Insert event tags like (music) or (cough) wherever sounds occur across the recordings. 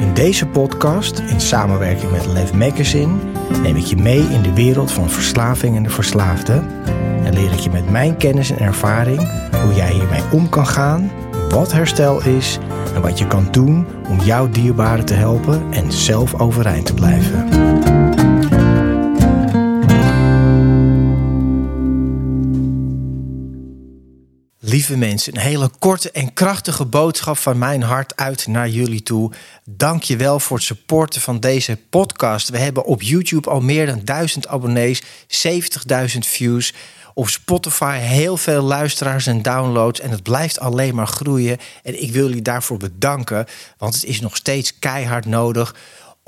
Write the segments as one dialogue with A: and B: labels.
A: In deze podcast, in samenwerking met Lev Magazine, neem ik je mee in de wereld van verslaving en de verslaafde. En leer ik je met mijn kennis en ervaring hoe jij hiermee om kan gaan, wat herstel is en wat je kan doen om jouw dierbaren te helpen en zelf overeind te blijven. Lieve mensen, een hele korte en krachtige boodschap van mijn hart uit naar jullie toe. Dank je wel voor het supporten van deze podcast. We hebben op YouTube al meer dan 1000 abonnees, 70.000 views. Op Spotify heel veel luisteraars en downloads. En het blijft alleen maar groeien. En ik wil jullie daarvoor bedanken, want het is nog steeds keihard nodig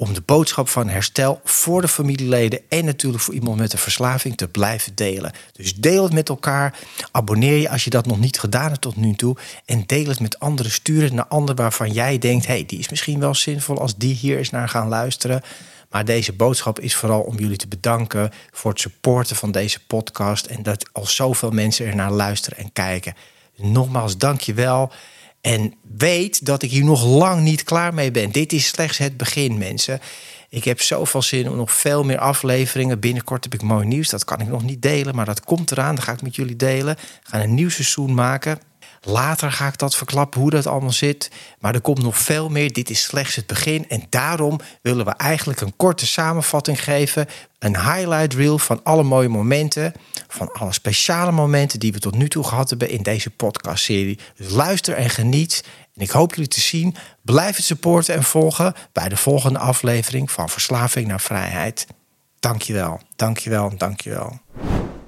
A: om de boodschap van herstel voor de familieleden en natuurlijk voor iemand met een verslaving te blijven delen. Dus deel het met elkaar. Abonneer je als je dat nog niet gedaan hebt tot nu toe. En deel het met anderen. Stuur het naar anderen waarvan jij denkt: hey, die is misschien wel zinvol als die hier eens naar gaan luisteren. Maar deze boodschap is vooral om jullie te bedanken voor het supporten van deze podcast. En dat al zoveel mensen er naar luisteren en kijken. Nogmaals, dank je wel. En weet dat ik hier nog lang niet klaar mee ben. Dit is slechts het begin, mensen. Ik heb zoveel zin om nog veel meer afleveringen. Binnenkort heb ik mooi nieuws. Dat kan ik nog niet delen, maar dat komt eraan. Dat ga ik met jullie delen. We gaan een nieuw seizoen maken. Later ga ik dat verklappen hoe dat allemaal zit. Maar er komt nog veel meer. Dit is slechts het begin. En daarom willen we eigenlijk een korte samenvatting geven. Een highlight reel van alle mooie momenten. Van alle speciale momenten die we tot nu toe gehad hebben in deze podcastserie. Dus luister en geniet. En ik hoop jullie te zien. Blijf het supporten en volgen bij de volgende aflevering van Verslaving naar Vrijheid. Dankjewel, dankjewel, dankjewel.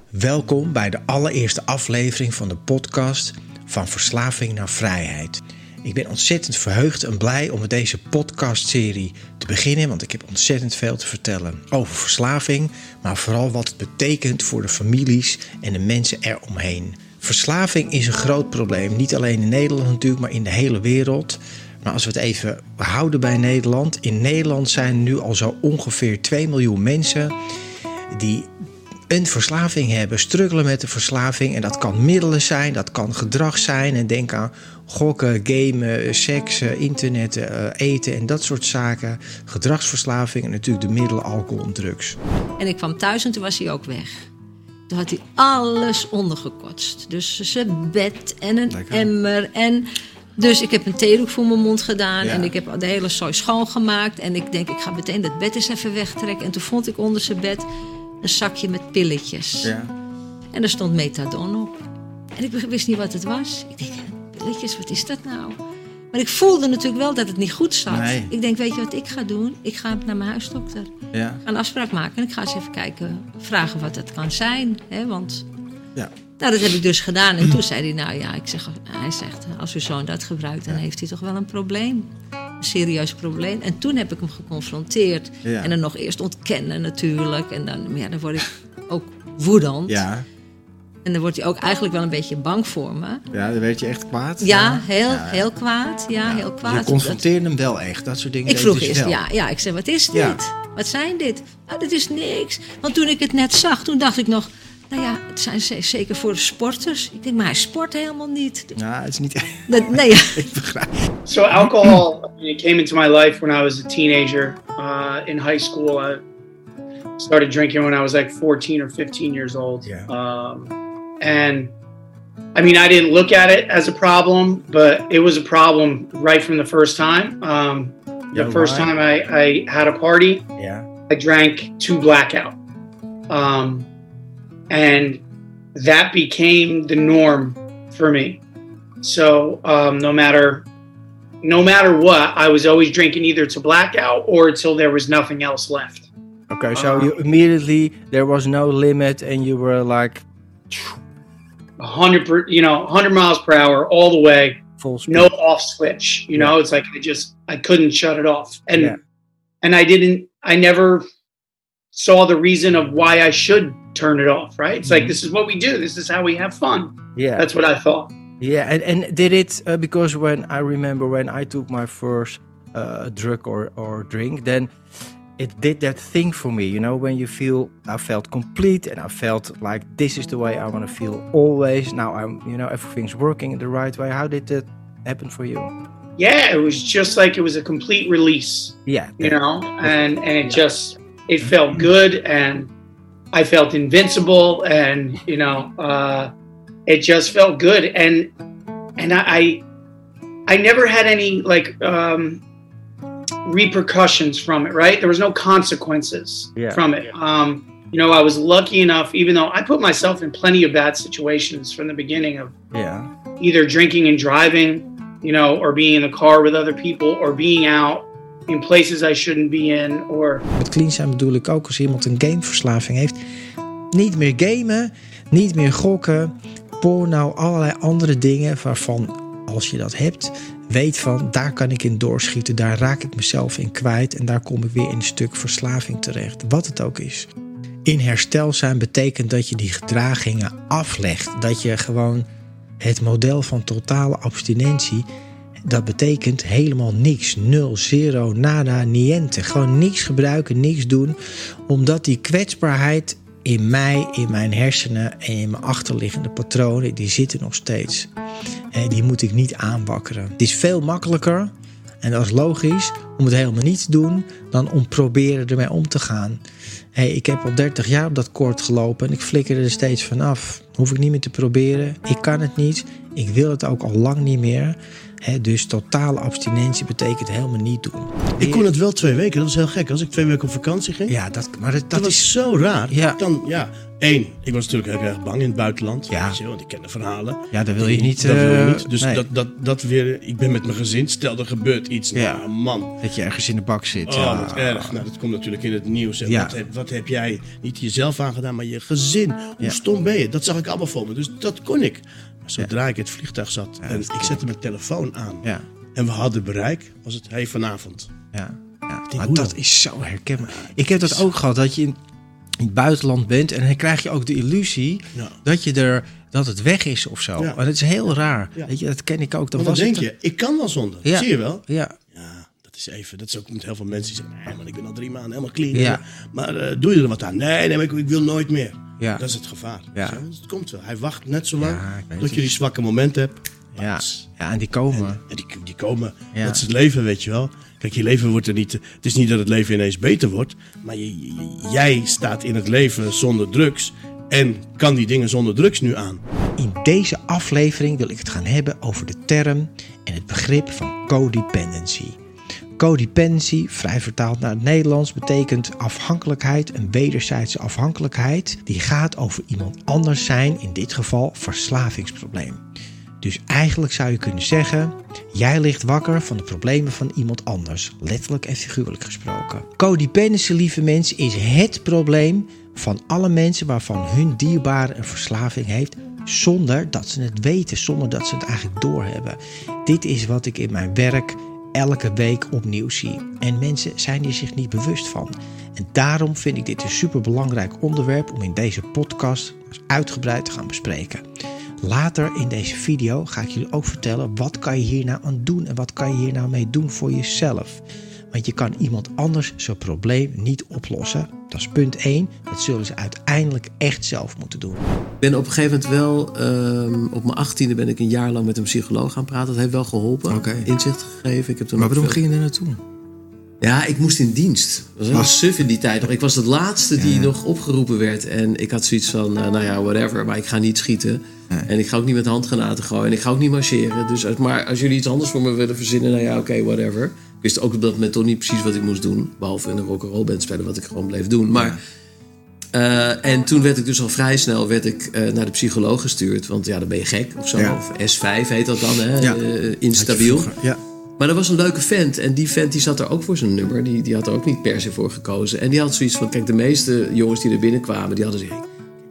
A: Welkom bij de allereerste aflevering van de podcast van verslaving naar vrijheid. Ik ben ontzettend verheugd en blij om met deze podcastserie te beginnen, want ik heb ontzettend veel te vertellen over verslaving, maar vooral wat het betekent voor de families en de mensen eromheen. Verslaving is een groot probleem, niet alleen in Nederland natuurlijk, maar in de hele wereld. Maar als we het even houden bij Nederland. In Nederland zijn nu al zo ongeveer 2 miljoen mensen die een verslaving hebben, struggelen met de verslaving. En dat kan middelen zijn, dat kan gedrag zijn. En denk aan gokken, gamen, seks, internet, eh, eten en dat soort zaken. Gedragsverslaving en natuurlijk de middelen alcohol en drugs.
B: En ik kwam thuis en toen was hij ook weg. Toen had hij alles ondergekotst. Dus zijn bed en een
A: Lekker.
B: emmer en... Dus ik heb een theedoek voor mijn mond gedaan
A: Ja.
B: en ik heb de hele zooi schoongemaakt. En ik denk, ik ga meteen dat bed eens even wegtrekken. En toen vond ik onder zijn bed een zakje met pilletjes.
A: Ja.
B: En er stond methadon op. En ik wist niet wat het was. Ik denk, pilletjes, wat is dat nou? Maar ik voelde natuurlijk wel dat het niet goed zat.
A: Nee.
B: Ik denk, weet je wat ik ga doen? Ik ga naar mijn huisdokter.
A: Ja.
B: Ik ga een afspraak maken en ik ga eens even kijken, vragen wat dat kan zijn. Hè? Want
A: Ja.
B: nou, dat heb ik dus gedaan. En toen zei hij, nou ja, ik zeg, hij zegt, als uw zoon dat gebruikt, dan heeft hij toch wel een probleem. Serieus probleem. En toen heb ik hem geconfronteerd.
A: Ja.
B: En dan nog eerst ontkennen natuurlijk. En dan, ja, dan word ik ook woedend.
A: Ja.
B: En dan wordt hij ook eigenlijk wel een beetje bang voor me.
A: ja, dan werd je echt kwaad.
B: Ja, heel, heel kwaad. Ja, heel kwaad.
A: je confronteerde hem wel echt, dat soort dingen.
B: Ik vroeg eerst, ja, ja, ik zei, wat is dit? Wat zijn dit? Nou, dit is niks. Want toen ik het net zag, toen dacht ik nog, nou ja, het zijn zeker voor de sporters. Ik denk, maar hij sport helemaal niet.
A: Nou, het is niet
B: Dat, nee, (laughs)
A: ik begrijp.
C: So alcohol, I mean, it came into my life when I was a teenager. Uh, in high school, I started drinking when I was like 14 or 15 years old.
A: Yeah.
C: Um, and I mean, I didn't look at it as a problem, but it was a problem right from the first time. Um, the
A: Yeah,
C: first
A: why?
C: time I, I had a party,
A: Ja.
C: I drank to blackout. Um, and that became the norm for me. So um, no matter no matter what, I was always drinking either to blackout or until there was nothing else left.
D: Okay, so
C: Uh,
D: you immediately there was no limit, and you were like
C: hundred, per, you know, hundred miles per hour all the way.
D: full speed.
C: no off switch. You know, it's like I just I couldn't shut it off, and
D: Yeah.
C: and I didn't. I never saw the reason of why I should turn it off. Right? It's like
D: Mhm.
C: this is what we do. This is how we have fun.
D: Yeah,
C: That's what I thought.
D: yeah, and and did it uh, because when I remember when I took my first uh, drug or or drink, then it did that thing for me. You know, when you feel I felt complete and I felt like this is the way I want to feel always. Now I'm, you know, everything's working in the right way. How did that happen for you?
C: Yeah, it was just like it was a complete release.
D: Yeah,
C: You know, and and it just it felt good, and I felt invincible, and you know, uh, it just felt good, and and I I, I never had any like um, repercussions from it. Right, there was no consequences
D: Yeah.
C: from it. Um, you know, I was lucky enough, even though I put myself in plenty of bad situations from the beginning of
D: yeah,
C: either drinking and driving, you know, or being in the car with other people, or being out in places I shouldn't be in, or
A: Met clean zijn bedoel ik ook als iemand een gameverslaving heeft. Niet meer gamen, niet meer gokken, porno, allerlei andere dingen waarvan als je dat hebt, weet van daar kan ik in doorschieten, daar raak ik mezelf in kwijt en daar kom ik weer in een stuk verslaving terecht, wat het ook is. In herstel zijn betekent dat je die gedragingen aflegt, dat je gewoon het model van totale abstinentie dat betekent helemaal niks. Nul, zero, nada, niente. Gewoon niks gebruiken, niks doen. Omdat die kwetsbaarheid in mij, in mijn hersenen en in mijn achterliggende patronen, die zitten nog steeds. En die moet ik niet aanwakkeren. Het is veel makkelijker, en dat is logisch, om het helemaal niet te doen, dan om proberen ermee om te gaan. Ik heb al 30 jaar op dat koord gelopen en ik flikker er steeds vanaf. Hoef ik niet meer te proberen. Ik kan het niet. Ik wil het ook al lang niet meer. Dus totale abstinentie betekent helemaal niet doen.
E: Ik kon het wel twee weken, dat was heel gek. Als ik twee weken op vakantie ging,
A: Ja, dat, maar dat,
E: dat,
A: dat
E: was
A: is.
E: zo raar.
A: Ja.
E: Ik kan, ja, één, ik was natuurlijk heel erg bang in het buitenland.
A: Ja.
E: Je, want ik ken de verhalen.
A: Ja, dat wil je niet.
E: Dat wil je
A: eh,
E: niet. Dus
A: nee,
E: dat, dat, dat weer, ik ben met mijn gezin, stel er gebeurt iets.
A: Ja.
E: Nou, man.
A: dat je ergens in de bak zit.
E: Oh,
A: ja.
E: wat erg. Nou, dat komt natuurlijk in het nieuws.
A: Ja.
E: Wat, heb, wat heb jij niet jezelf aangedaan, maar je gezin? Hoe stom ben je? Dat zag ik allemaal voor me. Dus dat kon ik. Maar zodra ik in het vliegtuig zat en ik zette mijn telefoon aan en we hadden bereik, was het hey, vanavond.
A: ja,
E: denk,
A: Maar dat
E: dan?
A: is zo herkenbaar. Ik heb dat ook gehad, dat je in in het buitenland bent en dan krijg je ook de illusie
E: Ja.
A: dat je er dat het weg is of zo.
E: Ja.
A: Maar dat is heel raar.
E: Ja.
A: Weet je, dat ken ik ook. Dan
E: Want dan
A: was
E: denk je, ik kan wel zonder. Zie je wel?
A: Ja,
E: Ja, dat is even. Dat is ook met heel veel mensen die zeggen: nee, man, ik ben al drie maanden helemaal clean. Maar eh, doe je er wat aan? Nee, nee, maar ik, ik wil nooit meer.
A: Ja.
E: Dat is het gevaar.
A: Ja.
E: Zo, het komt wel. Hij wacht net zo lang
A: Ja,
E: tot je die zwakke momenten hebt.
A: ja. Ja, en die komen.
E: En die, die komen.
A: Ja.
E: Dat is het leven, weet je wel. Kijk, je leven wordt er niet. Het is niet dat het leven ineens beter wordt. Maar je, je- jij staat in het leven zonder drugs. En kan die dingen zonder drugs nu aan.
A: In deze aflevering wil ik het gaan hebben over de term en het begrip van codependency. Codependency, vrij vertaald naar het Nederlands, betekent afhankelijkheid, een wederzijdse afhankelijkheid. Die gaat over iemand anders zijn, in dit geval verslavingsprobleem. Dus eigenlijk zou je kunnen zeggen: jij ligt wakker van de problemen van iemand anders, letterlijk en figuurlijk gesproken. Codependency, lieve mensen, is het probleem van alle mensen waarvan hun dierbare een verslaving heeft, zonder dat ze het weten, zonder dat ze het eigenlijk doorhebben. Dit is wat ik in mijn werk elke week opnieuw zie. En mensen zijn hier zich niet bewust van. En daarom vind ik dit een superbelangrijk onderwerp om in deze podcast uitgebreid te gaan bespreken. Later in deze video ga ik jullie ook vertellen wat kan je hier nou aan doen en wat kan je hier nou mee doen voor jezelf. Want je kan iemand anders zijn probleem niet oplossen. Dat is punt 1. Dat zullen ze uiteindelijk echt zelf moeten doen.
F: Ik ben op een gegeven moment wel, ehm, op mijn achttiende ben ik een jaar lang met een psycholoog gaan praten. Dat heeft wel geholpen, inzicht gegeven. Ik heb toen
A: Maar waarom
F: veel-
A: ging je er naartoe?
F: Ja, ik moest in dienst. Dat was suf in die tijd. Ik was het laatste die nog opgeroepen werd. En ik had zoiets van, eh, nou ja, whatever. Maar ik ga niet schieten. En ik ga ook niet met handgranaten gooien. En ik ga ook niet marcheren. Dus als, maar als jullie iets anders voor me willen verzinnen, nou ja, oké, whatever. wist ook op dat moment toch niet precies wat ik moest doen. Behalve in een rock'n'roll band spelen, wat ik gewoon bleef doen. Maar, eh, en toen werd ik dus al vrij snel werd ik, eh, naar de psycholoog gestuurd. Want ja, dan ben je gek of zo.
A: Ja.
F: Of S5 heet dat dan, hè?
A: Ja.
F: Eh, instabiel.
A: Ja.
F: Maar er was een leuke vent. En die vent die zat er ook voor zijn nummer. Die, die had er ook niet per se voor gekozen. En die had zoiets van... Kijk, de meeste jongens die er binnenkwamen... die hadden zo...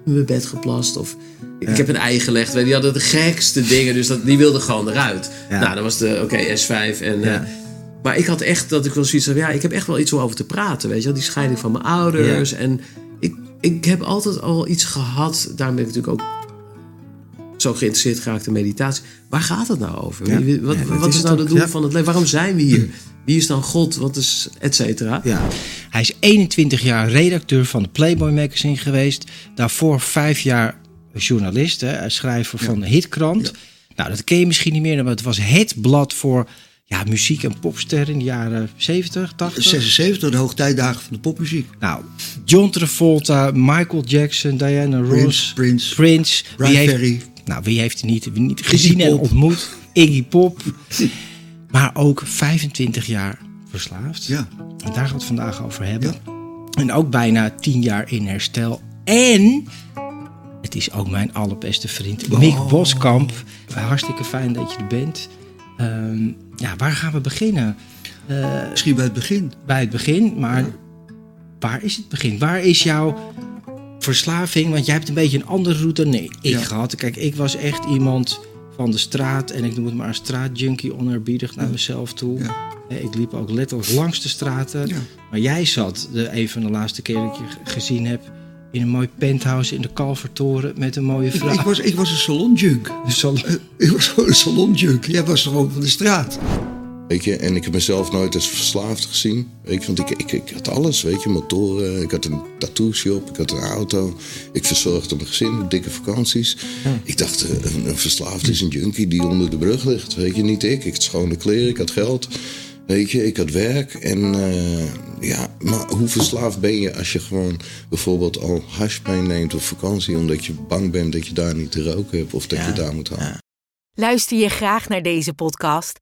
F: In mijn bed geplast. Of ik heb een ei gelegd. Die hadden de gekste dingen. Dus dat, die wilden gewoon eruit.
A: Ja.
F: Nou, dat was de... Oké, S5. En,
A: Ja.
F: eh, maar ik had echt dat ik wel zoiets van... Ja, ik heb echt wel iets om over te praten. Weet je wel? Die scheiding van mijn ouders. En ik, ik heb altijd al iets gehad. Daarom ben ik natuurlijk ook... Zo geïnteresseerd geraakt in meditatie. Waar gaat het nou over? Wat, wat
A: is
F: nou het doel van het leven? Waarom zijn we hier? Wie is dan God? Wat is et cetera?
A: Ja. Hij is 21 jaar redacteur van de Playboy magazine geweest. Daarvoor vijf jaar journalist, hè, schrijver van de Hitkrant. Nou, dat ken je misschien niet meer, maar het was het blad voor ja, muziek- en popsterren in de jaren 70, 80.
G: 76, de hoogtijdagen van de popmuziek.
A: Nou, John Travolta, Michael Jackson, Diana Ross,
G: Prince,
A: Prince.
G: Brian
A: heeft,
G: Ferry.
A: nou, wie heeft hij niet, niet gezien en ontmoet? Iggy Pop. (laughs) Maar ook 25 jaar verslaafd.
G: Ja.
A: En daar gaan we het vandaag over hebben. En ook bijna 10 jaar in herstel. En het is ook mijn allerbeste vriend,
G: Oh.
A: Mick Boskamp. Hartstikke fijn dat je er bent. Ehm, ja, waar gaan we beginnen? Eh,
G: Misschien bij het begin.
A: bij het begin, maar waar is het begin? Waar is jouw verslaving? Want jij hebt een beetje een andere route dan ik
G: Ja.
A: gehad. Kijk, ik was echt iemand van de straat en ik noem het maar een straatjunkie, oneerbiedig naar mezelf toe. Eh, Ik liep ook letterlijk langs de straten. Maar jij zat, de, een van de laatste keer dat ik je gezien heb, in een mooi penthouse in de Kalvertoren met een mooie vrouw.
G: ik was, ik was een salonjunk.
A: Zal-
G: Ik was gewoon een salonjunk. Jij was gewoon van de straat.
H: Weet je, en ik heb mezelf nooit als verslaafd gezien. Weet je, want ik, ik, ik had alles, weet je, motoren, ik had een tattoo shop, ik had een auto. Ik verzorgde mijn gezin, dikke vakanties. Ik dacht, eh, een, een verslaafd is een junkie die onder de brug ligt. Weet je, niet ik. Ik had schone kleren, ik had geld. Weet je, ik had werk. En eh, ja, maar hoe verslaafd ben je als je gewoon bijvoorbeeld al hash meeneemt op vakantie... omdat je bang bent dat je daar niet te roken hebt of dat je daar moet halen?
I: Luister je graag naar deze podcast?